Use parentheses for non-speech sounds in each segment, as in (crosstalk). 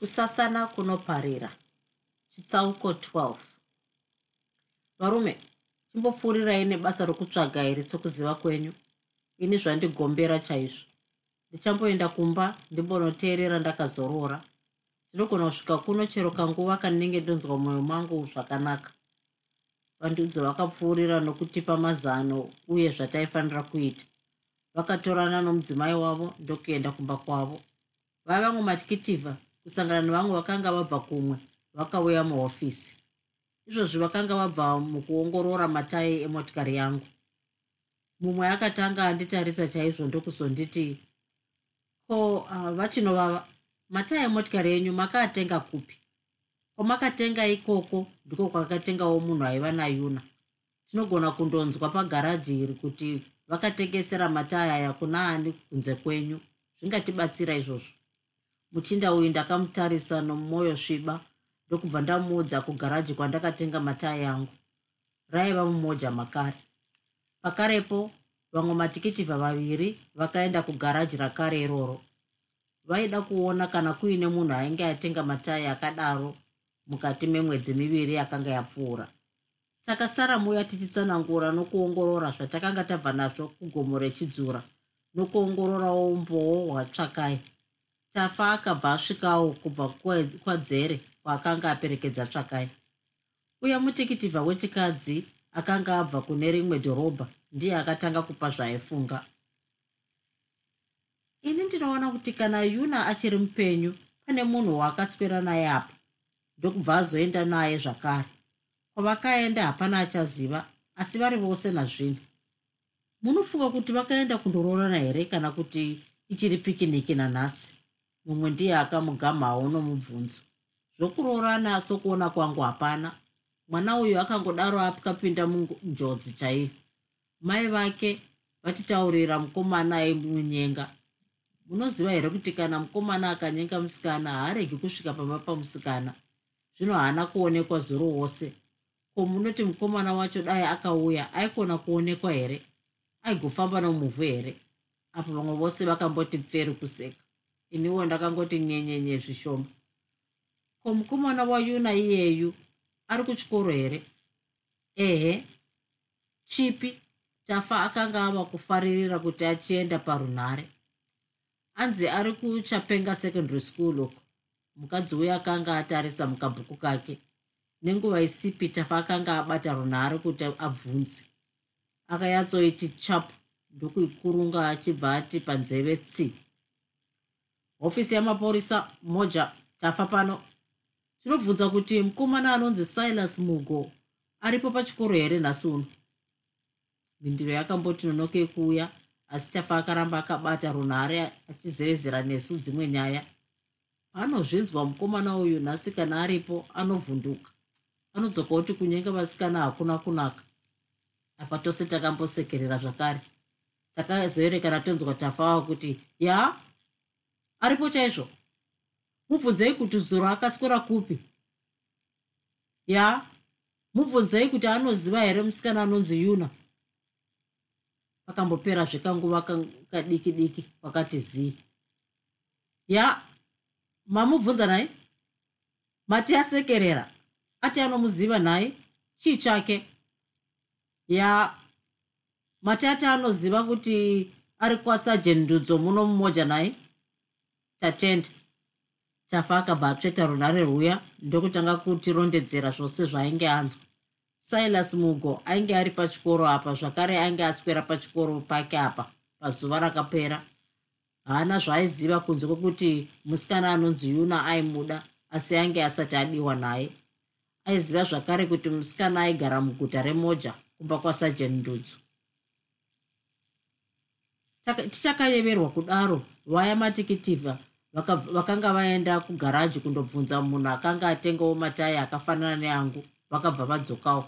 Kusasana kunoparira. Chitsauko 12 varume chimbopfuurirai nebasa rokutsvaga here sokuziva kwenyu? Ini zvandigombera chaizvo. Ndichamboenda kumba ndimbonoteerera ndakazorora. Ndinogona kusvika kuno chero kanguva kanenge ndonzwa mwoyo mangu zvakanaka. Vandudzo vakapfuurira nokutipa mazano uye zvataifanira kuita. Vakatorana nomudzimai wavo ndokuenda kumba kwavo. Vaiva vamwe matyitivha kusangana nevamwe vakanga vabva kumwe vakauya muhofisi. Izvozvi vakanga vabva mukuongorora matayi emotikari yangu. Mumwe akatanga anditarisa chaizvo ndokuzonditi ko uh, vachinovava matayi emotikari yenyu makaatenga kupi? Kwamakatenga ikoko ndiko kwakatengawo munhu aiva nayuna. Tinogona kundonzwa pagaraji iri kuti vakatengesera matayi aya kuna ani kunze kwenyu zvingatibatsira izvozvo muchinda uyu ndakamutarisa nomwoyo sviba ndokubva ndamuudza kugaraji kwandakatenga matayi angu. Raiva mumoja makare. Pakarepo vamwe matikitivha vaviri vakaenda kugaraji rakare iroro. Vaida kuona kana kuine munhu ainge atenga matayi akadaro mukati memwedzi miviri yakanga yapfuura. Takasara muya tichitsanangura nokuongorora zvatakanga tabva nazvo kugomo rechidzura nokuongororawo umbowo hwatsvakai tafa akabva asvikawo kubva kwadzere kwaakanga aperekedza tsvakai. Uya mutekitivha wechikadzi akanga abva kune rimwe dhorobha ndiye akatanga kupa zvaaifunga ini ndinoona kuti kana yuna achiri mupenyu pane munhu waakaswera naye apa ndokubva azoenda naye zvakare. Kwavakaenda hapana achaziva asi vari vose nazvino. Munofunga kuti vakaenda kundororana here kana kuti ichiri pikiniki nanhasi mumwe ndiye akamugamawo nomubvunzo. Zvokurorana sokuona kwangu hapana. Mwana uyu akangodaro akapinda munjodzi chaiyo mai vake vatitaurira mukomana aimunyenga munoziva here kuti kana mukomana akanyenga musikana haaregi kusvika pamba pamusikana? Zvino haana kuonekwa zuro wose. Ko munoti mukomana wacho dai akauya aikona kuonekwa here? Aigofamba nomuvhu here? Apo vamwe vose vakamboti pferi kuseka iniwo ndakangoti nyenyenye zvishoma. Ko mukomana wayuna iyeyu ari kuchikoro here? Ehe chipi tafa akanga ava kufaririra kuti achienda parunhare? Anzi ari kuchapenga secondary school uko. Mukadzi uyo akanga atarisa mukabhuku kake. Nenguva isipi tafa akanga abata runhare kuti abvunze. Akayatsoiti chapu ndokuikurunga achibva ati panzeve tsii hofisi yamapurisa moja tafa pano. Tinobvunza kuti mukomana anonzi silas mugo aripo pachikoro here nhasi uno? Mhindiro yakamboti nonokei kuuya asi tafa akaramba akabata runhare achizevezera nesu dzimwe nyaya. Anozvinzwa mukomana uyu nhasi kana aripo anovhunduka. Anodzoka kuti kunyenga vasikana hakuna kunaka. Apa tose takambosekerera zvakare. Takazoerekana tonzwa tafa wavo kuti ya aripo chaizvo? Mubvunzei kuti zuro akaswera kupi? Ya mubvunzei kuti anoziva here musikana anonzi yuna? Pakambopera zvekanguva kadiki diki wakati zii. Ya mamubvunza nhaye mati asekerera ati anomuziva nhaye chii chake? Ya mati ati anoziva kuti ari kwasajendudzo muno mumoja nhaye tatenda tafa akabva atsveta runhare rwuya ndokutanga kutirondedzera zvose zvaainge anzwa. Silas mugo ainge ari pachikoro apa zvakare ainge aswera pachikoro pake apa pazuva rakapera. Haana zvaaiziva kunze kwekuti musikana anonzi yuna aimuda asi ainge asati adiwa naye. Aiziva zvakare kuti musikana aigara muguta remoja kumba kwasajen ndudzo tichakayeverwa kudaro vaya matikitivha vakanga vaenda kugaraji kundobvunza munhu akanga atengawo matayi akafanana neangu vakabva vadzokawo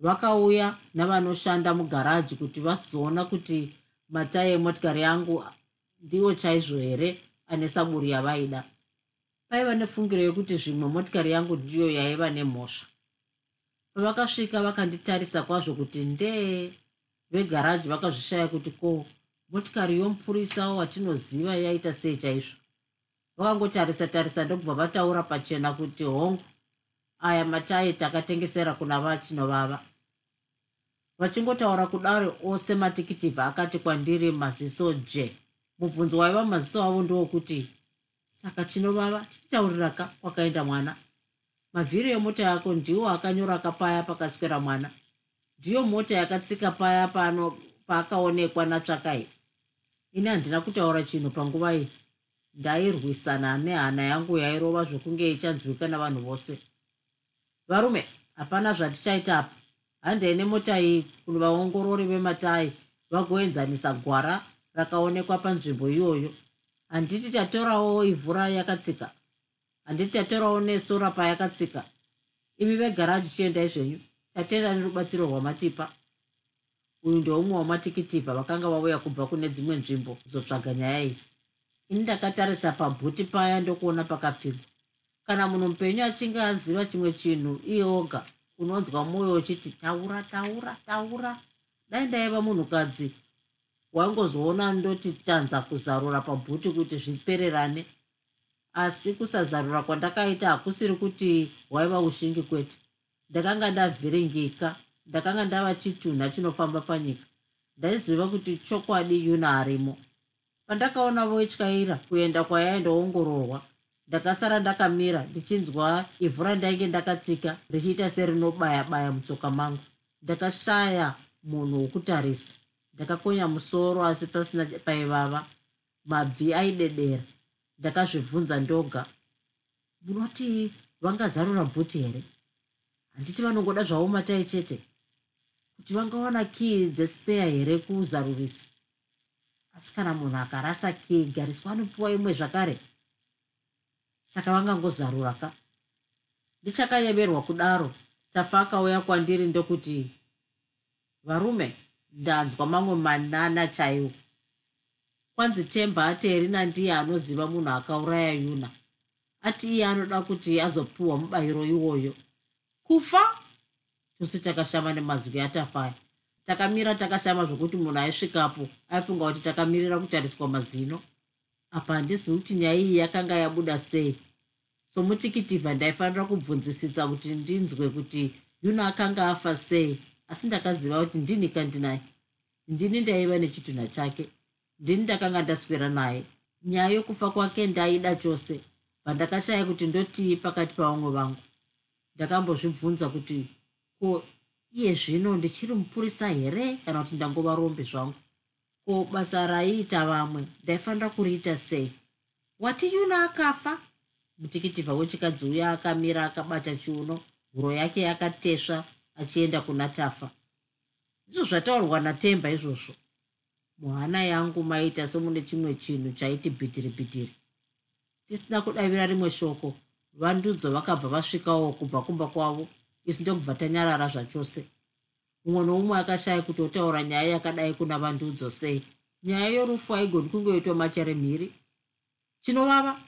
vakauya navanoshanda mugaraji kuti vazoona kuti matayi emotikari yangu ndiwo chaizvo here ane saburi yavaida. Paiva nefungiro yekuti zvimwe motikari yangu ndiyo yaiva nemhosva. Pavakasvika vakanditarisa kwazvo kuti ndee vegaraji vakazvishaya kuti ko motikari yomupurisa watinoziva yaita sei chaizvo. Vakangotarisa tarisa ndokubva vataura pachena kuti hongu aya matayi takatengesera kuna vachinovava. Vachingotaura kudaro ose matikitivha akati kwandiri maziso je. Mubvunzo waiva maziso avo ndowokuti saka chinovava? Chichitauriraka kwakaenda mwana. Mavhiri emota yako ndiwo akanyoraka paya pakaswera mwana. Ndiyo mota yakatsika paya pano paakaonekwa natsvakai ini handina kutaura chinhu panguva iyi. Ndairwisana nehana yangu yairova zvokunge ichanzwika navanhu vose. Varume hapana zvatichaita apa. Handei nemota iyi kuvaongorori vematayi vagoenzanisa gwara rakaonekwa panzvimbo iyoyo. Handiti tatorawo ivhura yakatsika. Handiti tatorawo nesora payakatsika imi vegaraji chiendai zvenyu. Tatenda nerubatsiro rwamatipa uyu ndoumwe wamatikitivha vakanga vauya kubva kune dzimwe nzvimbo kuzotsvaga nyaya iyi. Ini ndakatarisa pabhuti paya ndokuona pakapfigwa. Kana munhu mupenyu achinge aziva chimwe chinhu iye oga unonzwa mwoyo uchiti taura taura taura. Dai ndaiva munhukadzi waingozoona ndoti tanza kuzarura pabhuti kuti zvipererane. Asi kusazarura kwandakaita hakusiri kuti waiva ushingi kwete. Ndakanga ndavhiringika ndakanga ndava chitunha chinofamba panyika. Ndaiziva kuti chokwadi yuna arimo. Pandakaona voityaira kuenda kwayaindoongororwa ndakasara ndakamira ndichinzwa ivhu randainge ndakatsika richiita serinobaya baya mutsoka mangu. Ndakashaya munhu wokutarisa. Ndakakonya musoro asi pasina paivava. Mabvi aidedera. Ndakazvibvunza ndoga. Munoti vangazarura bhuti here? Handiti vanongoda zvavo matai chete kuti vangawana kii dzespeya here kuzarurisa asi kana munhu akarasa kii gariswa anopiwa imwe zvakare. Saka vangangozarura ka? Ndichakayeverwa kudaro. Tafa akauya kwandiri ndokuti varume ndanzwa mamwe manana chaiwo. Kwanzi temba ateri nandiye anoziva munhu akauraya yuna. Ati iye anoda kuti azopiwa mubayiro iwoyo. Kufa tose takashama nemazwi atafaya. Takamira takashama zvokuti munhu aisvikapo aifunga kuti takamirira kutariswa mazino. Apa handizivi kuti nyaya iyi yakanga yabuda sei. Somutikitivha ndaifanira kubvunzisisa kuti ndinzwe kuti yuna akanga afa sei asi ndakaziva kuti ndini kandinaye. Ndini ndaiva nechitunha chake. Ndini ndakanga ndaswera naye. Nyaya yokufa kwake ndaida chose. Vandakashaya kuti ndotii pakati pavamwe vangu. Ndakambozvibvunza kuti ko iye zvino ndichiri mupurisa here kana kuti ndangova rombe zvangu? Ko basa raiita vamwe ndaifanira kuriita sei? Wati yuna akafa? Mutikitivha wechikadzi uya akamira akabata chiuno huro yake yakatesva achienda kuna tafa. Izvo zvataurwa natemba izvozvo. Muhana yangu maita semune chimwe chinhu chaiti bhitiri bhitiri tisina kudavira rimwe shoko vandudzo vakabva vasvikawo kubva kumba kwavo isu ndokubva tanyarara zvachose. Mumwe noumwe akashaya kutotaura nyaya yakadai kuna vandudzo sei. Nyaya yorufu haigoni kungoitwa macharemhiri chinovava?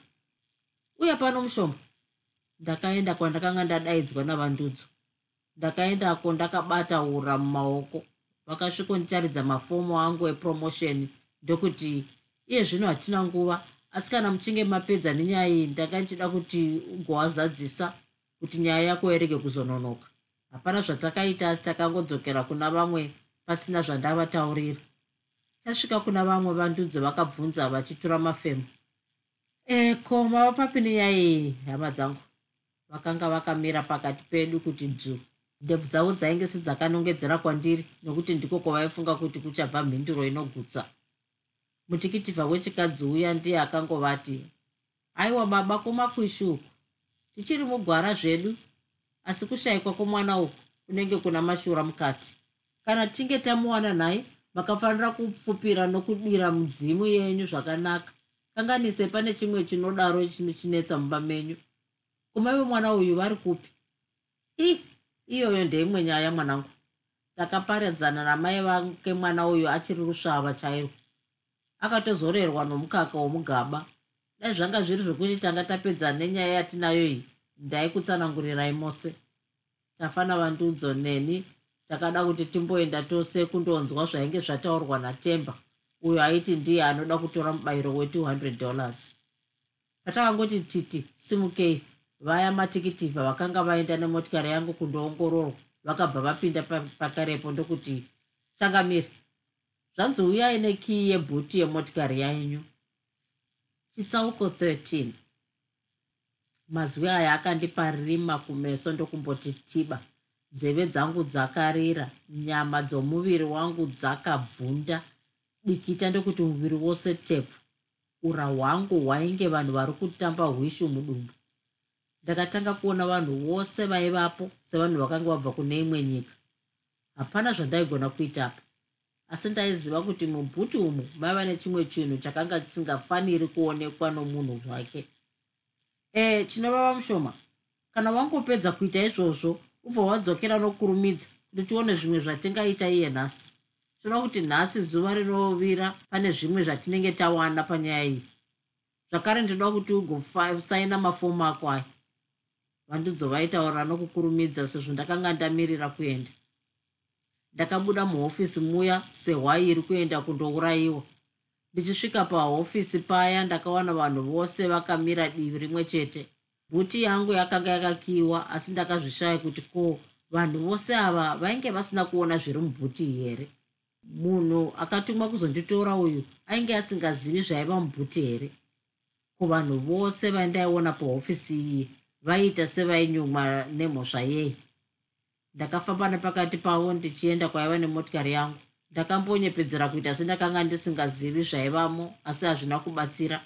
Uye pano mushombo ndakaenda kwandakanga ndadaidzwa navandudzo. Ndakaendako ndakabata ura mumaoko. Vakasvikonditaridza mafomu angu epromotion ndokuti iye zvino hatina nguva asi kana muchinge mapedza nenyaya iyi ndanga ndichida kuti ugowazadzisa kuti nyaya yako irege kuzononoka. Hapana zvatakaita asi takangodzokera kuna vamwe pasina zvandavataurira. Tasvika kuna vamwe vandudzo vakabvunza vachitura mafemo eko mava papi nenyaya iyi hama dzangu? Vakanga vakamira pakati pedu kuti dzu ndebvu dzavo dzainge sedzakanongedzera kwandiri nokuti ndiko kwavaifunga kuti kuchabva mhinduro inogutsa. Mutikitivha wechikadzi uya ndiye akangovati aiwa baba kumakwishi uku tichiri mugwara zvedu asi kushayikwa kwomwana uku kunenge kuna mashura mukati. Kana tichinge tamuwana nhaye makafanira kupfupira nokudira mudzimu yenyu zvakanaka. Kanganise pane chimwe chinodaro chinochinetsa mumba menyu. Kumai vemwana uyu vari kupi? I iyoyo ndeimwe nyaya mwanangu. Takaparadzana namai vake mwana uyu achiri rusvava chairwo akatozorerwa nomukaka womugaba dai zvanga zviri zvokuti tanga tapedzana nenyaya yatinayo iyi. Ndaikutsanangurirai mose. Tafana vandudzo neni. Takada kuti timboenda tose kundonzwa zvainge zvataurwa natemba. Uyo aiti ndiye anoda kutora mubayiro we200 dollars. Patakangoti titi simukei. Vaya matikitivha vakanga vaenda nemotikari yangu kundoongororwa. Vakabva vapinda pakarepo ndokuti changamiri zvanzi uyai nekii yebhuti yemotikari yainyu chitsauko 13 mazwi aya akandipa rima kumeso ndokumboti tiba. Nzeve dzangu dzakarira nyama dzomuviri wangu dzakabvunda. Dikita ndokuti muviri wose tepfu. Ura hwangu hwainge vanhu vari kutamba hwishu mudumbu. Ndakatanga kuona vanhu vose vaivapo sevanhu vakanga vabva kune imwe nyika. Hapana zvandaigona kuitapo asi ndaiziva kuti mubhuti umu maiva nechimwe chinhu chakanga chisingafaniri kuonekwa nomunhu zvake. E chinovava mushoma kana wangopedza kuita izvozvo ubva wadzokera nokurumidza kuti tione zvimwe zvatingaita iye nhasi. Tinoda kuti nhasi zuva rinovira pane zvimwe zvatinenge tawana panyaya iyi. Zvakare ndinoda kuti ugosaina mafomu ako aya. Vandizovaitaura nokukurumidza sezvo ndakanga ndamirira kuenda ndakabuda muhofisi muya sehwairi kuenda kundourayiwa. Ndichisvika pahofisi paya ndakawana vanhu vose vakamira divi rimwe chete. Bhuti yangu yakanga yakakiwa asi ndakazvishaya kuti ko vanhu vose ava vainge vasina kuona zviri mubhuti here? Munhu akatumwa kuzonditora uyu ainge asingazivi zvaiva mubhuti here? Ko vanhu vose vandaiona pahofisi iyi vaiita sevainyumwa nemhosva yei ndakafamba nepakati pavo ndichienda kwaiva nemotikari yangu. Ndakambonyepedzera kuita sendakanga ndisingazivi zvaivamo asi hazvina kubatsira.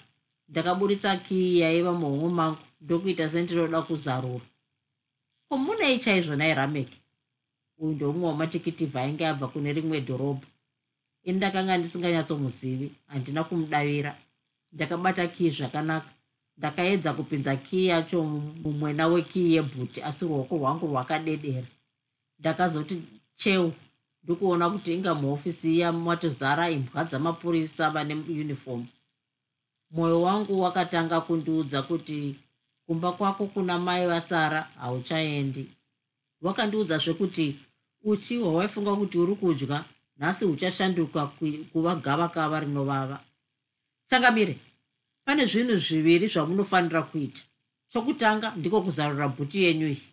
Ndakaburitsa kii yaiva muhomwe mangu ndokuita sendinoda kuzarura ko munei chaizvo nairameki uyu ndomumwe wamatikitivha ainge abva kune rimwe dhorobha. Ini ndakanga ndisinganyatsomuzivi handina kumudavira. Ndakabata kii zvakanaka. Ndakaedza kupinza kii yacho mumwena wekii yebhuti asi ruoko rwangu rwakadedera ndakazoti cheu ndikuona kuti inga muhofisi iya matozara imbwa dzamapurisa vane unifomu mwoyo wangu wakatanga kundiudza kuti kumba kwako kuna mai vasara hauchaendi. Wakandiudzazve kuti uchi hwawaifunga kuti uri kudya nhasi huchashanduka kuva gavakava rinovava. Changamire pane zvinhu zviviri zvamunofanira kuita. Chokutanga ndiko kuzarura bhuti yenyu iyi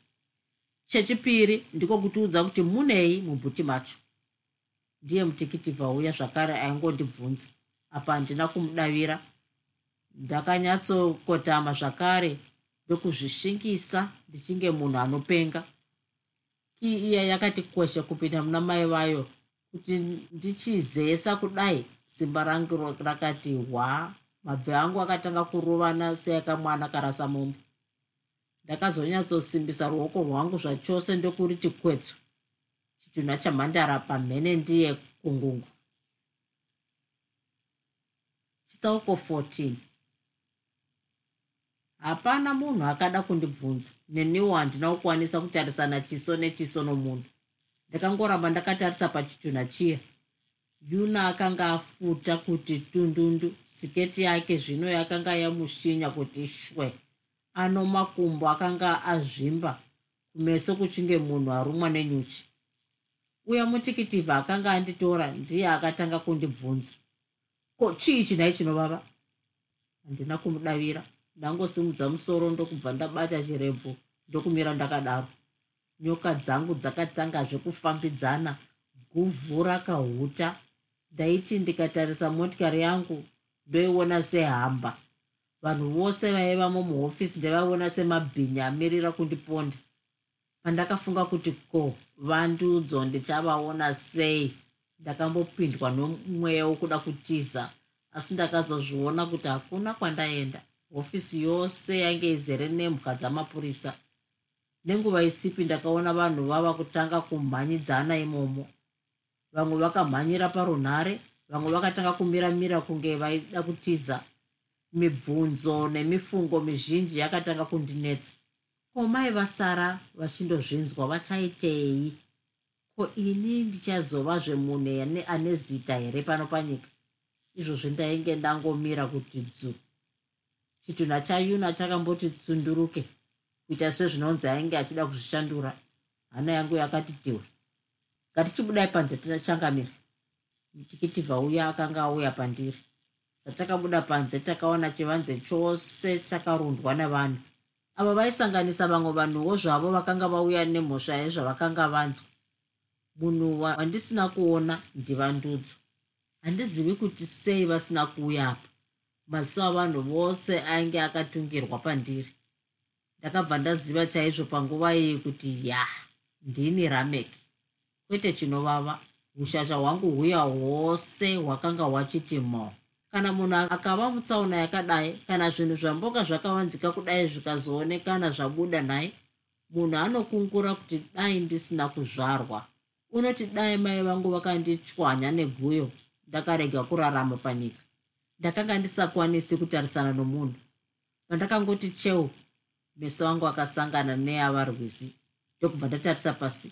chechipiri ndiko kutiudza kuti munei mubhuti macho. Ndiye mutikiti vauya zvakare aingondibvunza apa handina kumudavira. Ndakanyatsokotama zvakare ndokuzvishingisa ndichinge munhu anopenga. Kii iya yakati kweshe kupinda muna mai vayo kuti ndichizesa kudai simba rangu rakati hwa mabve angu akatanga kurovana seyakamwana karasa mombe ndakazonyatsosimbisa ruoko rwangu zvachose ndokuriti kwetso. Chitunha chamhandara pamhene ndiye kungungu. Chitsauko 14 hapana munhu akada kundibvunza neniwo handina kukwanisa kutarisana chiso nechiso nomunhu. Ndakangoramba ndakatarisa pachitunha chiya. Yuna akanga afuta kuti tundundu siketi yake zvino yakanga yamushinya kuti shwe ano makumbo akanga azvimba kumeso kuchinge munhu arumwa nenyuchi. Uya mutikitivha akanga anditora ndiye akatanga kundibvunza. Ko chii chinai chinovava? Handina kumudavira. Ndangosimudza musoro ndokubva ndabata chirebvu ndokumira ndakadaro. Nyoka dzangu dzakatangazve kufambidzana guvhu rakahuta. Ndaiti ndikatarisa motikari yangu ndoiona sehamba vanhu vose vaivamo muhofisi ndavaiona semabhinya amirira kundiponda. Pandakafunga kuti ko vandudzo ndichavaona sei? Ndakambopindwa nomweya wokuda kutiza asi ndakazozviona kuti hakuna kwandaenda. Hofisi yose yainge izere nembwa dzamapurisa. Nenguva isipi ndakaona vanhu vava kutanga kumhanyidzana imomo. Vamwe vakamhanyira parunhare vamwe vakatanga kumiramira kunge vaida kutiza mibvunzo nemifungo mizhinji yakatanga kundinetsa. Ko mai vasara vachindozvinzwa vachaitei? Ko ini ndichazovazve munhu ane zita here pano panyika? Izvozvi ndainge ndangomira kuti dzu chitunha chayuna chakamboti tsunduruke kuita sezvinonzi ainge achida kuzvishandura. Hana yangu yakati tiwe. Ngatichibudai panze tachangamira mutikitibva uya akanga auya pandiri zvatakabuda panze takaona chivanze chose chakarundwa nevanhu ava vaisanganisa vamwe vanhuwo zvavo vakanga vauya nemhosva yezvavakanga vanzwa. Munhu wandisina kuona ndivandudzo handizivi kuti sei vasina kuuya apa. Maziso avanhu vose ainge akatungirwa pandiri. Ndakabva ndaziva chaizvo panguva iyi kuti ya ndini rameki kwete chinovava. Ushasha hwangu huya hwose hwakanga hwachiti mo kana munhu akava mutsaona yakadai kana zvinhu zvamboka zvakavanzika kudai zvikazoonekana zvabuda nhaye munhu anokungura kuti dai ndisina kuzvarwa. Unoti dai mai vangu vakanditswanya neguyo ndakarega kurarama panyika. Ndakanga ndisakwanisi kutarisana nomunhu. Pandakangoti cheu meso angu akasangana neava rwizi ndokubva ndatarisa pasi.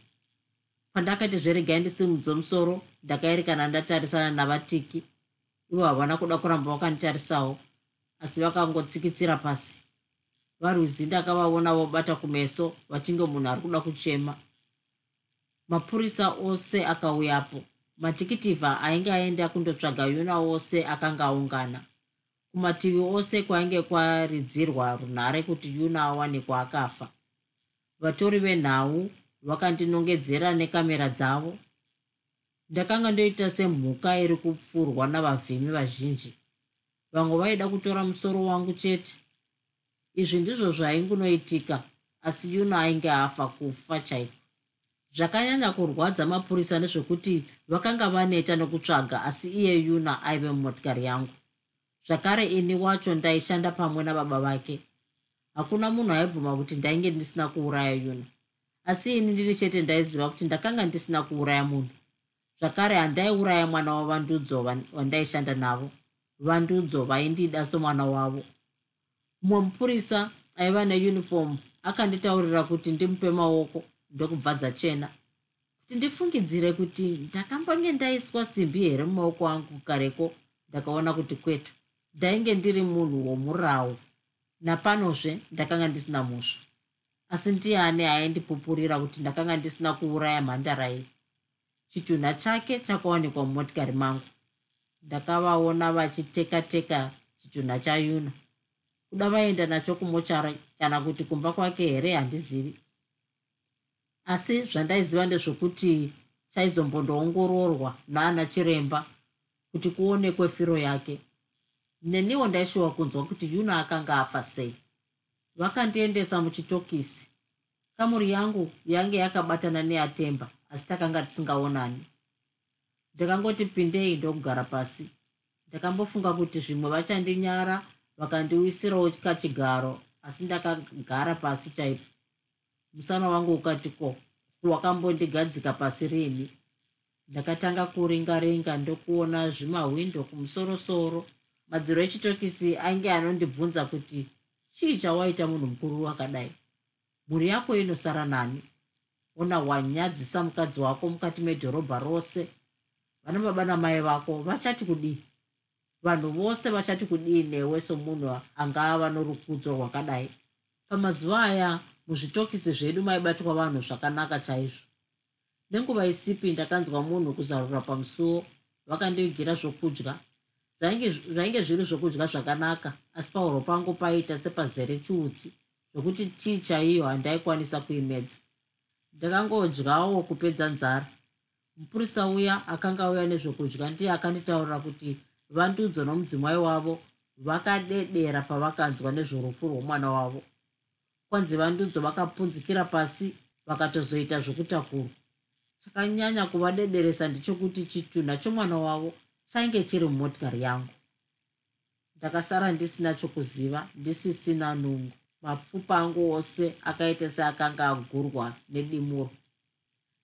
Pandakati zveregai ndisimudze musoro ndakaerekana ndatarisana navatiki ivo havana kuda kuramba vakanditarisawo asi vakangotsikitsira pasi. Varwizi ndakavaona vobata kumeso vachinge munhu ari kuda kuchema. Mapurisa ose akauyapo. Matikitivha ainge aenda kundotsvaga yuna wose akanga aungana. Kumativi ose kwainge kwaridzirwa runhare kuti yuna awanikwa akafa vatori venhau vakandinongedzera nekamera dzavo ndakanga ndoita semhuka iri kupfurwa navavhimi vazhinji. Vamwe vaida kutora musoro wangu chete. Izvi ndizvo zvaingunoitika asi yuna ainge afa kufa chaiko? Zvakanyanya kurwadza mapurisa ndezvekuti vakanga vaneta nokutsvaga asi iye yuna aive mumotikari yangu. Zvakare ini wacho ndaishanda pamwe nababa vake. Hakuna munhu aibvuma kuti ndainge ndisina kuuraya yuna. Asi ini ndiri chete ndaiziva kuti ndakanga ndisina kuuraya munhu zvakare handaiuraya mwana wavandudzo wandaishanda navo. Vandudzo vaindida somwana wavo. Mumwe mupurisa aiva neunifomu akanditaurira kuti ndimupe maoko ndokubva dzachena kuti ndifungidzire kuti ndakambonge ndaiswa simbi here mumaoko angu kareko ndakaona kuti kwetu ndainge ndiri munhu womurawo napanozve ndakanga ndisina musva asi ndiani aindipupurira kuti ndakanga ndisina kuuraya mhandara iyi chitunha chake chakawanikwa mumotikari mangu. Ndakavaona vachiteka teka chitunha chayuna. Kuda vaenda nacho kumochara kana kuti kumba kwake here handizivi. Asi zvandaiziva ndezvokuti chaizombondoongororwa naana chiremba kuti kuonekwe firo yake. Neniwo ndaishuwa kunzwa kuti yuna akanga afa sei. Vakandiendesa muchitokisi. Kamuri yangu yange yakabatana neatemba asi takanga tisingaonani. Ndakangoti pindei ndokugara pasi. Ndakambofunga kuti zvimwe vachandinyara vakandiwisirawo kachigaro asi ndakagara pasi chaipo. Musana wangu ukati ko wakambondigadzika pasi rini? Ndakatanga kuringaringa ndokuona zvimahwindo kumusorosoro. Madziro echitokisi ainge anondibvunza kuti chii chawaita munhu mukuru wakadai? Mhuri yako inosara nani ona wanyadzisa mukadzi wako mukati medhorobha rose. Vana baba namai vako vachati kudii? Vanhu vose vachati kudii newe somunhu angava norukudzo rwakadai? Pamazuva aya muzvitokisi zvedu maibatwa vanhu zvakanaka chaizvo. Nenguva isipi ndakanzwa munhu kuzarura pamusuwo vakandivigira zvokudya. Zvainge zviri zvokudya zvakanaka asi pahuro pangu paiita sepazere chiutsi zvokuti tii chaiyo handaikwanisa kuimedza ndakangodyawo kupedza nzara. Mupurisa uya akanga auya nezvokudya ndiye akanditaurira kuti vandudzo nomudzimai wavo vakadedera pavakanzwa nezvorufu rwomwana wavo. Kwanzi vandudzo vakapunzikira pasi vakatozoita zvokutakurwa. Chakanyanya kuvadederesa ndechekuti chitunha chomwana wavo chainge chiri mumotikari yangu. Ndakasara ndisina chokuziva ndisisina nungo mapfupa angu ose akaita seakanga agurwa nedimuro.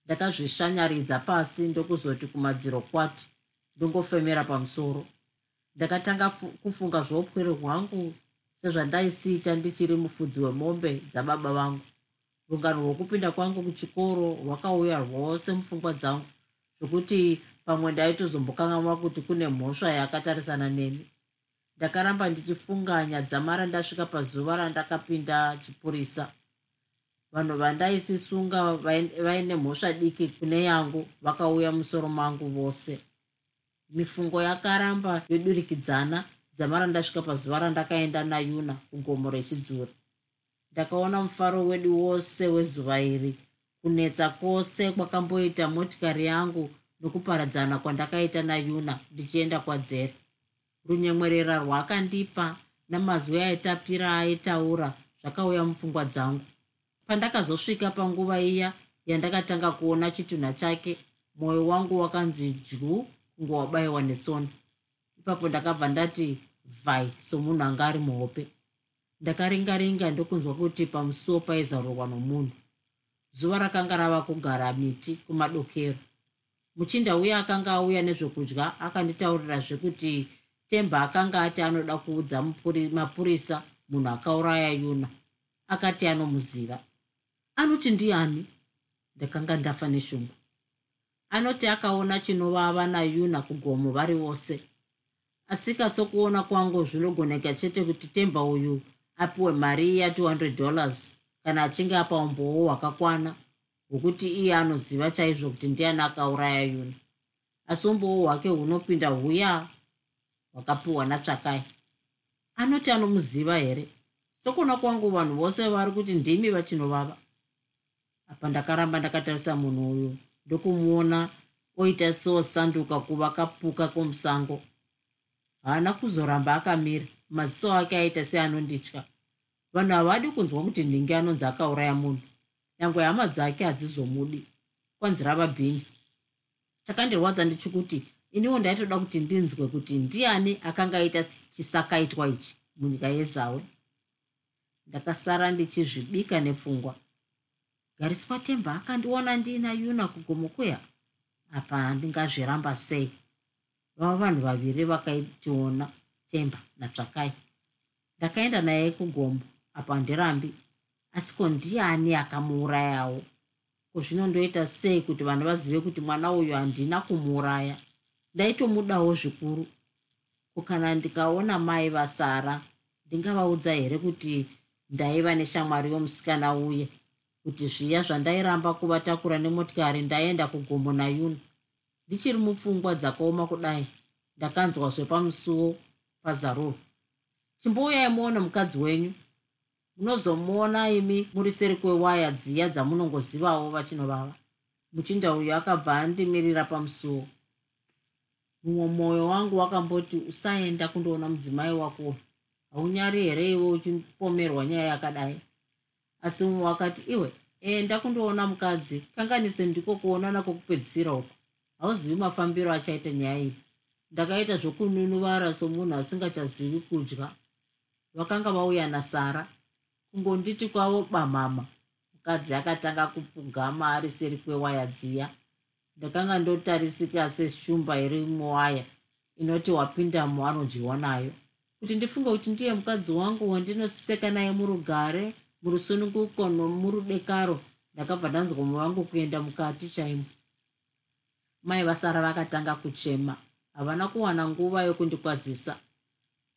Ndakazvishanyaridza pasi ndokuzoti kumadziro kwati ndongofemera pamusoro. Ndakatanga kufunga zvoupwere hwangu sezvandaisiita ndichiri mufudzi wemombe dzababa vangu. Rungano rwokupinda kwangu kuchikoro rwakauya rwose mupfungwa dzangu zvokuti pamwe ndaitozombokanganwa kuti kune mhosva yakatarisana neni ndakaramba ndichifunganya dzamara ndasvika pazuva randakapinda chipurisa. Vanhu vandaisisunga vaine mhosva diki kune yangu vakauya musoro mangu vose. Mifungo yakaramba yodurikidzana dzamara ndasvika pazuva randakaenda nayuna kugomo rechidzura ndakaona mufaro wedu wose wezuva iri. Kunetsa kwose kwakamboita motikari yangu nokuparadzana kwandakaita nayuna ndichienda kwadzere runyemwerera rwaakandipa namazwi aitapira aitaura zvakauya mupfungwa dzangu. Pandakazosvika panguva iya yandakatanga kuona chitunha chake mwoyo wangu wakanzi dyu kunge wabayiwa netsona. Ipapo ndakabva ndati vhai somunhu anga ari muhope. Ndakaringaringa ndokunzwa kuti pamusuwo paizarurwa nomunhu. Zuva rakanga rava kugara miti kumadokero. Muchinda uye akanga auya nezvokudya akanditaurira zvekuti temba akanga ati anoda kuudza mapurisa munhu akauraya yuna. Akati anomuziva anoti ndiani? Ndakanga ndafa neshungu. Anoti akaona chinovava nayuna kugomo vari vose. Asika sokuona kwangu zvinogoneka chete kuti temba uyu apiwe mari iya 200 dollars kana achinge apa umbowo hwakakwana hwokuti iye anoziva chaizvo kuti ndiani akauraya yuna. Asi umbowo hwake hunopinda huya hwakapiwa natsvakai. Anoti anomuziva here? Sokuona kwangu vanhu vose vari kuti ndimi vachinovava. Apa ndakaramba ndakatarisa munhu uyu ndokumuona oita seosanduka kuva kapuka komusango. Haana kuzoramba akamira maziso ake aita seanonditya. Vanhu havadi kunzwa kuti ndingi anonzi akauraya munhu nyangwe hama dzake hadzizomudi. Kwanzi rava bhini chakandirwadza ndichikuti iniwo ndaitoda kuti ndinzwe kuti ndiani akanga aita chisakaitwa ichi munyika yezawe. Ndakasara ndichizvibika nepfungwa. Gariswa temba akandiona ndiina yuna kugomokuya apa handingazviramba sei? Vava vanhu vaviri vakaitiona temba natsvakai. Ndakaenda naye kugombo apa handirambi asi ko ndiani akamuurayawo? Ko zvino ndoita sei kuti vanhu vazive kuti mwana uyu handina kumuuraya ndaitomudawo zvikuru. Ko kana ndikaona mai vasara ndingavaudza here kuti ndaiva neshamwari yomusikana uye? Kuti zviya zvandairamba kuvatakura nemotikari ndaenda kugomo nayuna ndichiri mupfungwa dzakaoma kudai ndakanzwa zvepamusuwo pazaruro chimbouyai muone mukadzi wenyu. Munozomuona imi muri seri kwewaya dziya dzamunongozivawo vachinovava muchinda uyu akabva andimirira pamusuwo mumwe mwoyo wangu wakamboti usaenda kundoona mudzimai wako. Haunyari here iwe uchipomerwa nyaya yakadai? Asi mumwe wakati iwe enda kundoona mukadzi. Kanganise ndiko kuonana kwokupedzisira uko hauzivi mafambiro achaita nyaya iyi? Ndakaita zvokununuvara somunhu asingachazivi kudya. Vakanga vauya nasara. Kungonditi kwavo bamhama mukadzi akatanga kupfugama ari seri kwewaya dziya ndakanga ndotarisika seshumba iri muwaya inoti wapindamo anodyiwa nayo. Kuti ndifunge kuti ndiye mukadzi wangu wandinosiseka naye murugare murusununguko nomurudekaro ndakabva ndanzwa mumwe wangu kuenda mukati chaimo. Mai vasara vakatanga kuchema havana kuwana nguva yokundikwazisa.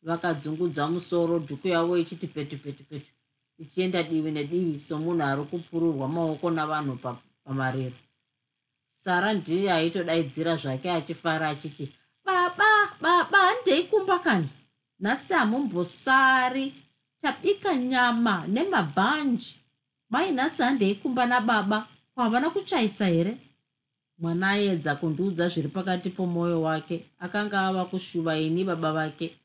Vakadzungudza musoro dhuku yavo ichiti petu petu petu ichienda divi nedivi somunhu ari kupururwa maoko navanhu pamariro sara ndiye aitodaidzira zvake achifara achiti baba baba handeikumba kani nhasi hamumbosari tabika nyama nemabhanji. Mai nhasi handeikumba nababa ko havana kutsvaisa here? Mwana aedza kundiudza zviri pakati pomwoyo wake akanga ava kushuva ini baba vake.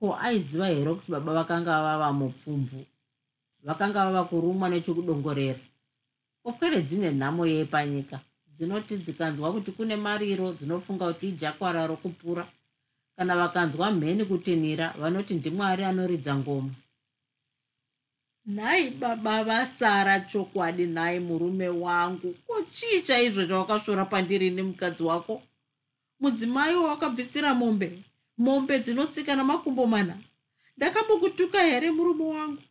Ko aiziva here kuti baba vakanga vava mupfumvu vakanga vava kurumwa nechokudongorera okwere dzine nhamo yepanyika dzinoti dzikanzwa kuti kune mariro dzinofunga kuti ijakwara rokupura. Kana vakanzwa mheni kutinhira vanoti ndimwari anoridza ngoma. Nhai baba vasara chokwadi nhai murume wangu. Ko chii chaizvo chawakasvora pandiri nemukadzi wako? Mudzimai wawakabvisira mombe. Mombe dzinotsika namakumbo mana. Ndakambokutuka here murume wangu?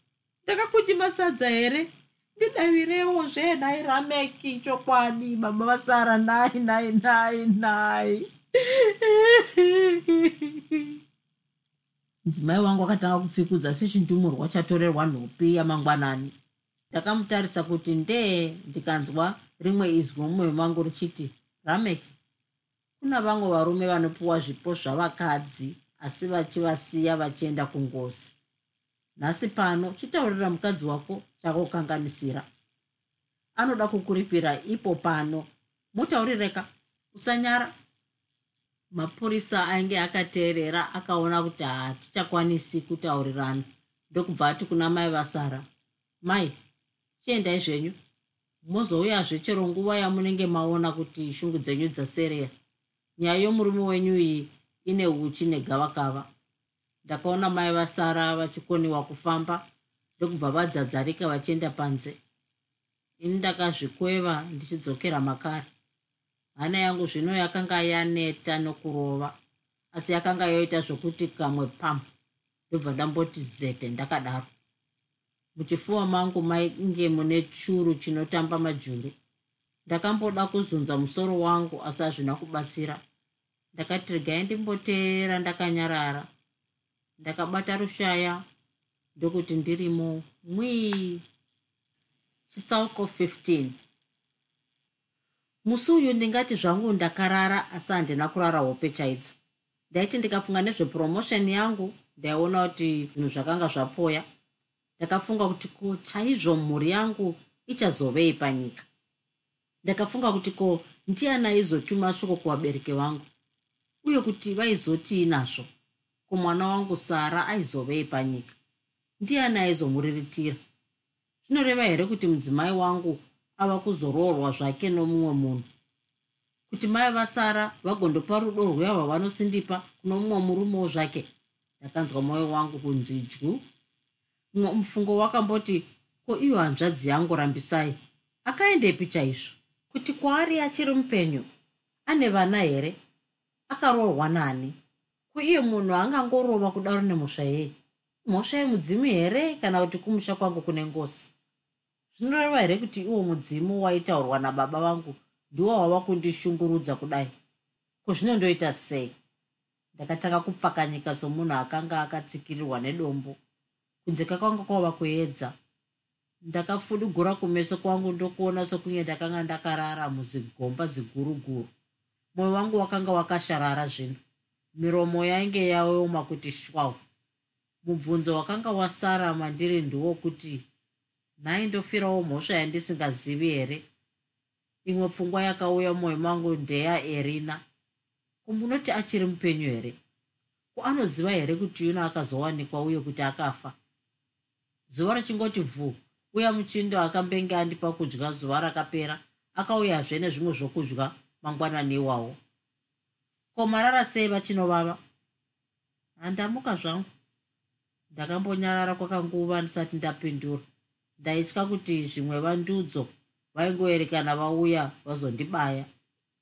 Ndakakuti masadza here ndidavirewo zvenhai rameki chokwadi baba vasara nai nai nai nai (laughs) mudzimai wangu akatanga kupfikudza sechindumurwa chatorerwa nhopi yamangwanani. Ndakamutarisa kuti ndee ndikanzwa rimwe izwi mumwoyo mangu richiti rameki kuna vamwe varume vanopiwa zvipo zvavakadzi asi vachivasiya vachienda kungozi nhasi pano chitaurira mukadzi wako chakukanganisira anoda kukuripira ipo pano. Mutaurireka usanyara. Mapurisa ainge akateerera akaona kuti hatichakwanisi kutaurirana. Ndokubva ati kuna mai vasara mai chiendai zvenyu. Mozouyazve chero nguva yamunenge maona kuti shungu dzenyu dzasereya. Nyaya yomurume wenyu iyi ine uchi negavakava ndakaona mai vasara vachikoniwa kufamba ndokubva vadzadzarika vachienda panze. Ini ndakazvikweva ndichidzokera makare. Hana yangu zvino yakanga yaneta nokurova asi yakanga yoita zvokuti kamwe pam ndobva ndamboti zete ndakadaro. Muchifuwa mangu mainge mune churu chinotamba majuru. Ndakamboda kuzunza musoro wangu asi hazvina kubatsira. Ndakati regai ndimboteera ndakanyarara ndakabata rushaya ndokuti ndirimo mwii chitsauko 15 musi uyu ndingati zvangu ndakarara asi handina kurara hope chaidzo. Ndaiti ndikafunga nezvepromoshoni yangu ndaiona kuti zvinhu zvakanga zvapoya. Ndakafunga kuti ko chaizvo mhuri yangu ichazovei panyika ndakafunga kuti ko ndiana aizotuma shoko kuvabereki vangu? Uye kuti vaizotii nazvo kumwana wangu sara aizovei panyika ndiani aizomuriritira? Zvinoreva here kuti mudzimai wangu ava kuzoroorwa zvake nomumwe munhu? Kuti mai vasara vagondopa rudo rwuya rwavanosindipa kuno mumwe murumewo zvake? Ndakanzwa mwoyo wangu kunzi dyu mumwe mufungo wakamboti ko iyo hanzvadzi yangu rambisai. Akaendepi chaizvo kuti kwaari achiri mupenyu ane vana here? Akaroorwa nani kuiye munhu angangorova kudaro nemhosva yei? Mhosva yemudzimu here kana kuti kumusha kwangu kune ngosi zvinoreva here kuti iwo mudzimu waitaurwa nababa vangu ndiwo wava kundishungurudza kudai? Kuzvinondoita sei? Ndakatanga kupfakanyika somunhu akanga akatsikirirwa nedombo. Kunze kakwanga kwava kuedza. Ndakafudugura kumeso kwangu ndokuona sokunge ndakanga ndakarara muzigomba ziguruguru mwoyo wangu wakanga wakasharara zvino miromo yainge yaoma kuti shwau. Mubvunzo wakanga wasara mandiri ndiwo kuti nhai ndofirawo mhosva yandisingazivi here? Imwe pfungwa yakauya mumwoyo mangu ndeya erina. Kumunoti achiri mupenyu here? Ko anoziva here kuti yuno akazowanikwa uye kuti akafa? Zuva richingoti vhu uya muchindo akambenge andipa kudya zuva rakapera akauyazve nezvimwe zvokudya mangwanani iwawo ko marara sei vachinovava? Handamuka zvangu. Ndakambonyarara kwakanguva ndisati ndapindura. Ndaitya kuti zvimwe vandudzo vaingoerekana vauya vazondibaya.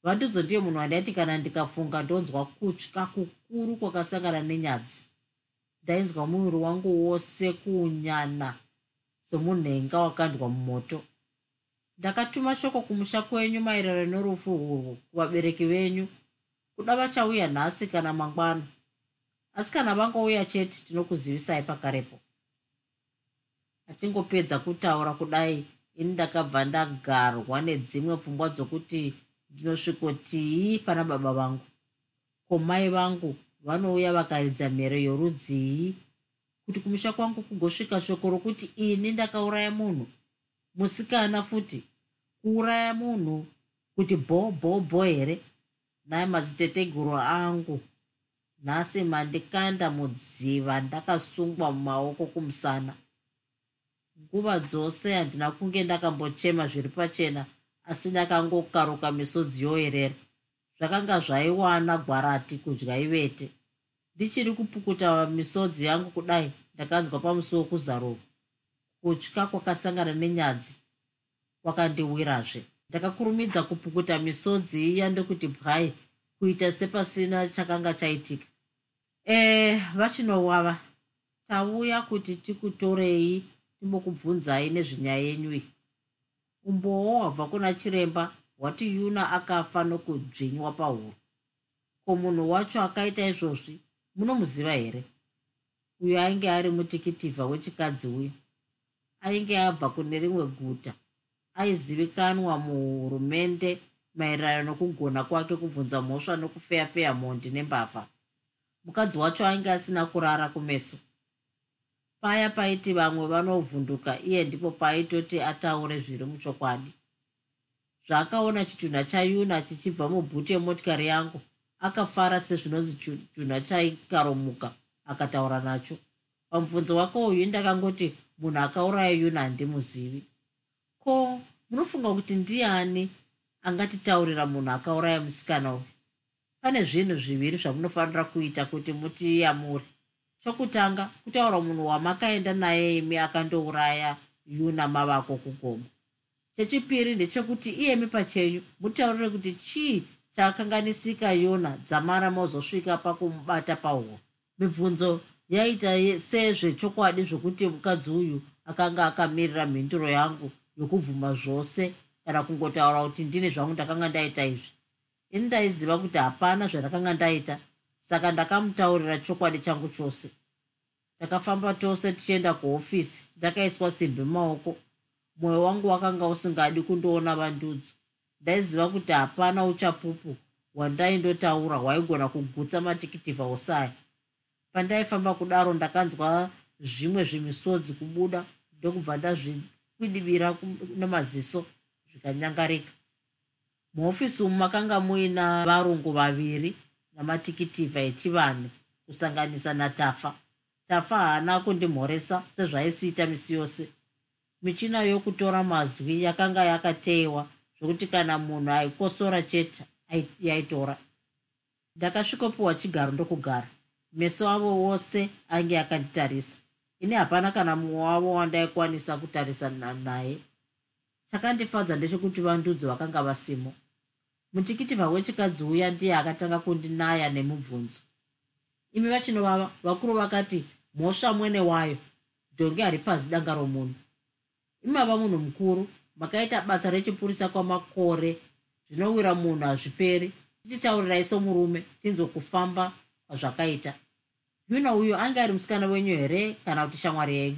Vandudzo ndiye munhu wandaiti kana ndikafunga ndonzwa kutya kukuru kwakasangana nenyadzi ndainzwa muviri wangu wose kuunyana semunhenga wakandwa mumoto. Ndakatuma shoko kumusha kwenyu maererano norufu urwu kuvabereki venyu kuda vachauya nhasi kana mangwana. Asi kana vangouya chete tinokuzivisai pakarepo. Achingopedza kutaura kudai ini ndakabva ndagarwa nedzimwe pfungwa dzokuti ndinosvikotii pana baba vangu. Ko mai vangu vanouya vakaridza mhere yorudzii? Kuti kumusha kwangu kugosvika shoko rokuti ini ndakauraya munhu? Musikana futi kuuraya munhu kuti bho bho bho here naye madziteteguro angu. Nhasi mandikanda mudziva ndakasungwa mumaoko kumusana. Nguva dzose handina kunge ndakambochema zviri pachena asi ndakangokaruka misodzi yoerera zvakanga zvaiwana gwarati kudya ivete. Ndichiri kupukuta misodzi yangu kudai ndakanzwa pamusuwo kuzaruka. Kutya kwakasangana nenyadzi kwakandiwirazve ndakakurumidza kupukuta misodzi iya ndokuti bwai kuita sepasina chakanga chaitika. E vachinovava tauya kuti tikutorei timbokubvunzai nezvenyaya yenyu iyi. Umbowo wabva kuna chiremba hwati yuna akafa nokudzvinywa pahuro. Ko munhu wacho akaita izvozvi munomuziva here? Uyo ainge ari mutikitivha wechikadzi uyo ainge abva kune rimwe guta aizivikanwa muhurumende maererano nokugona kwake kubvunza mhosva nokufeyafeya mhondi nembavha. Mukadzi wacho ainge asina kurara kumeso. Paya paiti vamwe vanovhunduka iye ndipo paaitoti ataure zviri muchokwadi. Zvaakaona chitunha chayuna chichibva mubhuti yemotikari yangu akafara sezvinonzi chitunha chaikaromuka akataura nacho. Pamubvunzo wake uyu ndakangoti munhu akauraya yuna handimuzivi ko munofunga kuti ndiani angatitaurira munhu akauraya musikana uyu? Pane zvinhu zviviri zvamunofanira kuita kuti mutiyamuri chokutanga kutaura munhu wamakaenda naye imi akandouraya yuna mavako kugomo chechipiri ndechekuti iyemi pachenyu mutaurire kuti chii chaakanganisika yona dzamara mozosvika pakumubata pahuro. Mibvunzo yaita sezvechokwadi zvokuti mukadzi uyu akanga akamirira mhinduro yangu yokubvuma zvose kana kungotaura kuti ndini zvangu ndakanga ndaita izvi. Ini ndaiziva kuti hapana zvandakanga ndaita. Saka ndakamutaurira chokwadi changu chose. Takafamba tose tichienda kuhofisi. Ndakaiswa simbi mumaoko. Mwoyo wangu wakanga usingadi kundoona vandudzo ndaiziva kuti hapana uchapupu hwandaindotaura hwaigona kugutsa matikitivha osaya. Pandaifamba kudaro ndakanzwa zvimwe zvimisodzi kubuda. Ndokubva ndazvikwidibira nemaziso zvikanyangarika. Muhofisi umu makanga muina varungu vaviri namatikitivha echivanhu kusanganisa natafa. Tafa haana kundimhoresa sezvaisiita misi yose. Michina yokutora mazwi yakanga yakateyiwa zvokuti kana munhu aikosora chete yaitora. Ndakasvikopiwa chigaro ndokugara. Meso avo wose ainge akanditarisa ini hapana kana mumwe wavo wandaikwanisa kutarisana naye. Chakandifadza ndechekuti vandudzo vakanga vasimo. Mutikitivha wechikadzi uya ndiye akatanga kundinaya nemubvunzo. Imi vachinovava vakuru vakati mhosva mwene wayo dhonge hari pasi danga romunhu. Imava munhu mukuru makaita basa rechipurisa kwamakore zvinowira munhu hazviperi. Tititaurirai somurume tinzwe kufamba kwazvakaita yuna uyu anga ari musikana wenyu here? Kana kuti shamwari yenyu?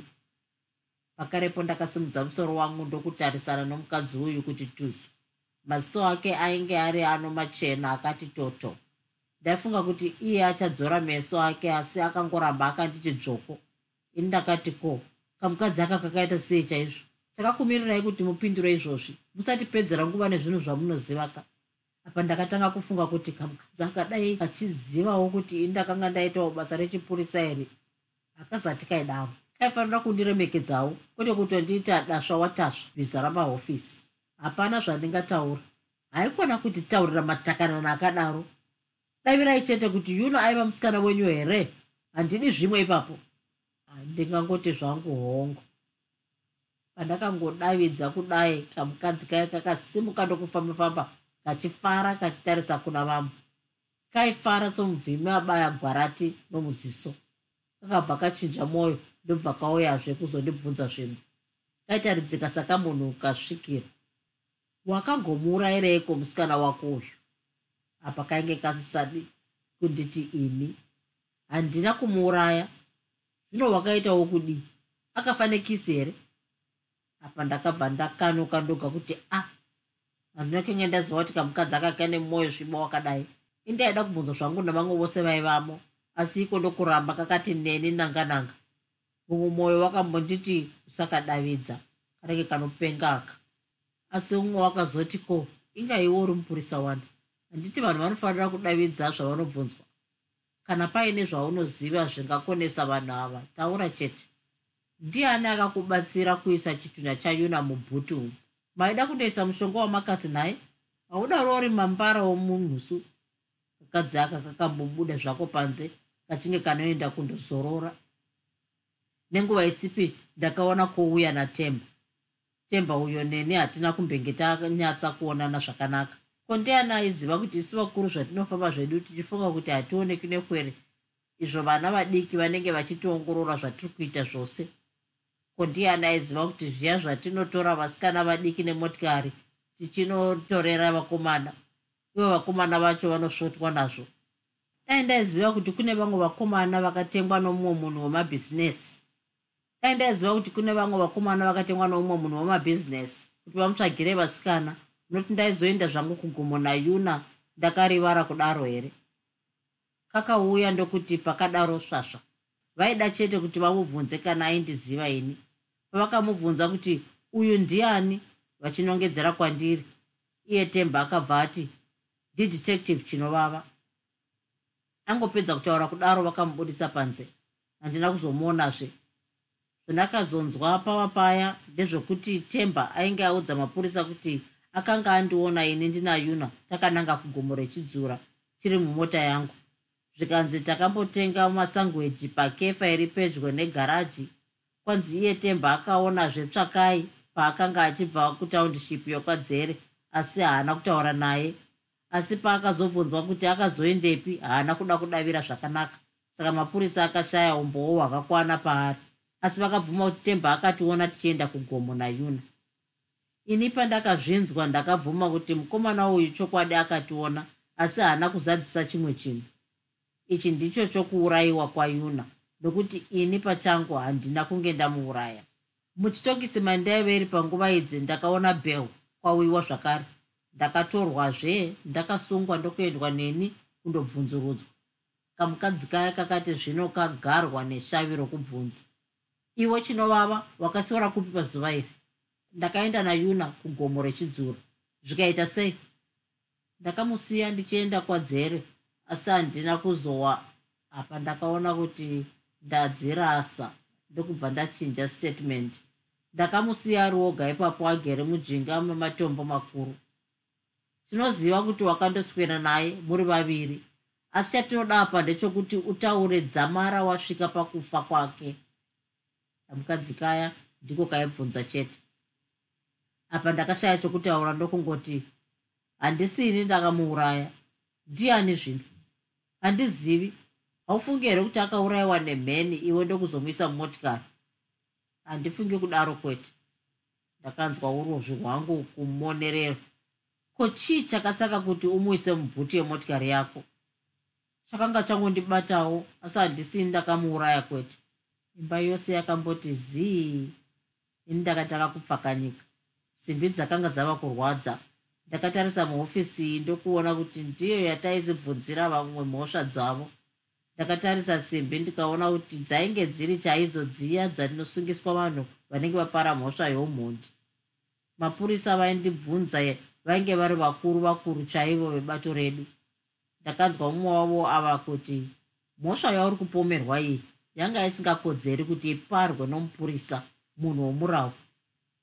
Pakarepo ndakasimudza musoro wangu ndokutarisana nomukadzi uyu kuti tuzu. Maziso ake ainge ari ano machena akati toto. Ndaifunga kuti iye achadzora meso ake asi akangoramba akanditi dzvoko ini ndakati ko kamukadzi aka kakaita sei chaizvo? Takakumirirai kuti mupindure izvozvi. Musatipedzera nguva nezvinhu zvamunozivaka apa ndakatanga kufunga kuti kamukadzi akadai achizivawo kuti ini ndakanga ndaitawo basa rechipurisa here akazati kaidavo kaifanira kundiremekedzawo kwete kutondiita dasva watasva bhiza ramahofisi. Hapana zvandingataura. Haikona kuti taurira matakanana akadaro. Davirai chete kuti yuno aiva musikana wenyu here? Handidi zvimwe ipapo. Handingangoti zvangu hongo pandakangodavidza kudai kamukadzi kaya kakasimuka ndokufamba-famba kachifara kachitarisa kuna vamwe. Kaifara somuvhimi abaya gwarati nomuziso. Kakabva kachinja mwoyo ndobva kauyazve kuzondibvunza zvinhu. Kaitaridzika sakamunhu kasvikira wakangomurayireiko musikana wako uyu? Apa kainge kasisadi kunditi ini? Handina kumuuraya. Zvino wakaitawo kudii? Akafanekisi here apa ndakabva ndakanuka ndoga kuti a ah, handinokenge ndaziva kuti kamukadzi akaka nemwoyo sviba wakadai. Indaida kubvunza zvangu navamwe vose vaivamo. Asi iko ndokuramba kakati neni nanga-nanga. Mumwe mwoyo wakambonditi usakadavidza. Kanenge kanopengaka asi umwe wakazoti ko inga iwe uri mupurisa wani? Handiti vanhu vanofanira kudavidza zvavanobvunzwa. Kana paine zvaunoziva zvingakonesa vanhu ava taura chete. Ndiani akakubatsira kuisa chitunha chayuna mubhuti umu maida kundoisa mushonga wamakasi naye haudaro uri mambara womunhusu. Kakadzi aka kakambobuda zvako panze kachinge kanoenda kundozorora. Nenguva isipi ndakaona kuuya natemba. Temba uyo neni hatina kumbenge tanyatsa kuonana zvakanaka. Ko ndiani aiziva kuti isi vakuru zvatinofamba zvedu tichifunga kuti hationeki nekwere? Izvo vana vadiki vanenge vachitiongorora zvatiri kuita zvose ko ndiani aiziva kuti zviya zvatinotora vasikana vadiki nemotikari tichinotorera vakomana. Ivo vakomana vacho vanosvotwa nazvo. Dai ndaiziva kuti kune vamwe vakomana vakatengwa nomumwe munhu wemabhizinesi. Dai ndaiziva kuti kune vamwe vakomana vakatengwa nomumwe munhu wemabhizinesi kuti vamutsvagire vasikana. Noti ndaizoenda zvangu kugomo nayuna ndakarivara kudaro here? Kakauya ndokuti pakadaro svasva vaida chete kuti vamubvunze kana aindiziva ini pavakamubvunza kuti uyu ndiani? vachinongedzera kwandiri. Iye temba akabva ati ndidetective chinovava. Angopedza kutaura kudaro vakamubudisa panze. Handina kuzomuonazve. Zvandakazonzwa pava paya ndezvokuti temba ainge audza mapurisa kuti akanga andiona ini ndinayuna takananga kugomo rechidzura tiri mumota yangu. Zvikanzi takambotenga masangweji pakefa iri pedyo negaraji kwanzi iye temba akaonazve tsvakai paakanga achibva kutaundiship yokwadzere asi haana kutaura naye. Asi paakazobvunzwa kuti akazoendepi haana kuda kudavira zvakanaka. Saka mapurisa akashaya umbowo hwakakwana paari. Asi vakabvuma kuti temba akationa tichienda kugomo nayuna. Ini pandakazvinzwa ndakabvuma kuti mukomana uyu chokwadi akationa asi haana kuzadzisa chimwe chinhu. Ichi ndicho chokuurayiwa kwayuna nokuti ini pachangu handina kunge ndamuuraya. Muchitokisi mandaiveri panguva idzi ndakaona bell kwawiwa zvakare. Ndakatorwazve ndakasungwa ndokuendwa neni kundobvunzurudzwa. Kamukadzi kaya kakati zvino kagarwa neshavi rokubvunza. Iwe chinovava wakasiwara kupi pazuva iri? Ndakaenda nayuna kugomo rechidzuro. Zvikaita sei? Ndakamusiya ndichienda kwadzere asi handina kuzowa apa. Ndakaona kuti ndadzirasa ndokubva ndachinja statement. Ndakamusiya ari woga ipapo agere mujinga mematombo makuru. Tinoziva kuti wakandoswera naye muri vaviri. Asi chatinoda apa ndechokuti utaure dzamara wasvika pakufa kwake. Kamukadzi kaya ndiko kaibvunza chete. Apa ndakashaya chokutaura ndokungoti handisini ndakamuuraya. Ndiani zvino? Handizivi haufungi here kuti akaurayiwa nemheni iwe ndokuzomuisa mumotikari? Handifungi kudaro kwete. Ndakanzwa urozvi hwangu kumonerero. Ko chii chakasaka kuti umuise mubhuti yemotikari yako? Chakanga changondibatawo asi handisini ndakamuuraya kwete. Imba yose yakamboti zii? Ini ndakati akakupfakanyika simbi dzakanga dzava kurwadza. Ndakatarisa muhofisi iyi ndokuona kuti ndiyo yataizibvunzira vamwe mhosva dzavo ndakatarisa simbi ndikaona kuti dzainge dziri chaidzo dziya dzanosungiswa vanhu vanenge vapara mhosva yeumhundi mapurisa vaindibvunza vainge vari vakuru vakuru chaivo vebato redu. Ndakanzwa mumwe wavo ava kuti mhosva yauri kupomerwa iyi yanga isingakodzeri kuti iparwe nomupurisa munhu womurawo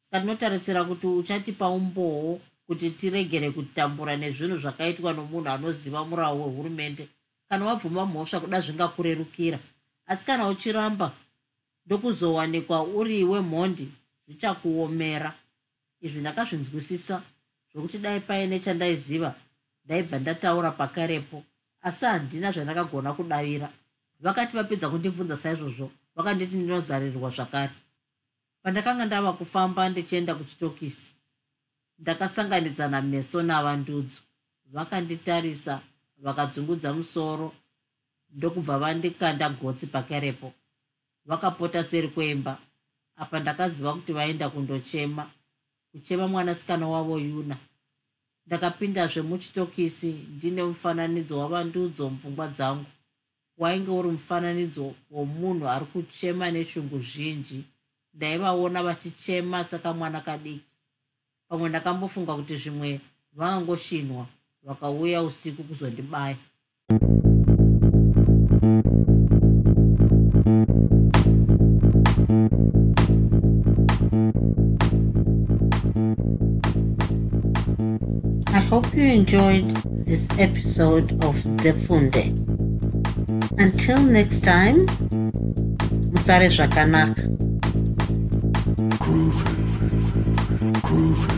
saka tinotarisira kuti uchatipa umbowo kuti tiregere kutambura nezvinhu zvakaitwa nomunhu anoziva murawo wehurumende kana wabvuma mhosva kuda zvingakurerukira. Asi kana uchiramba ndokuzowanikwa uri wemhondi zvichakuomera. Izvi ndakazvinzwisisa zvokuti dai paine chandaiziva ndaibva ndataura pakarepo. Asi handina zvandakagona kudavira. Vakati vapedza kundibvunza saizvozvo vakanditi ndinozarirwa zvakare. Pandakanga ndava kufamba ndichienda kuchitokisi ndakasanganidzana meso navandudzo vakanditarisa vakadzungudza musoro ndokubva vandikanda gotsi pakarepo. Vakapota seri kwemba apa ndakaziva kuti vaenda kundochema kuchema mwanasikana wavo yuna. Ndakapindazve muchitokisi ndine mufananidzo wavandudzo mupfungwa dzangu. Wainge uri mufananidzo womunhu ari kuchema neshungu zhinji. Ndaivaona vachichema saka mwana kadiki. Pamwe ndakambofunga kuti zvimwe vangangoshinwa vakauya usiku kuzondibaya I hope you enjoyed this episode of the Zefunde. Until next time, Musare Zvakanaka. Groovy, groovy.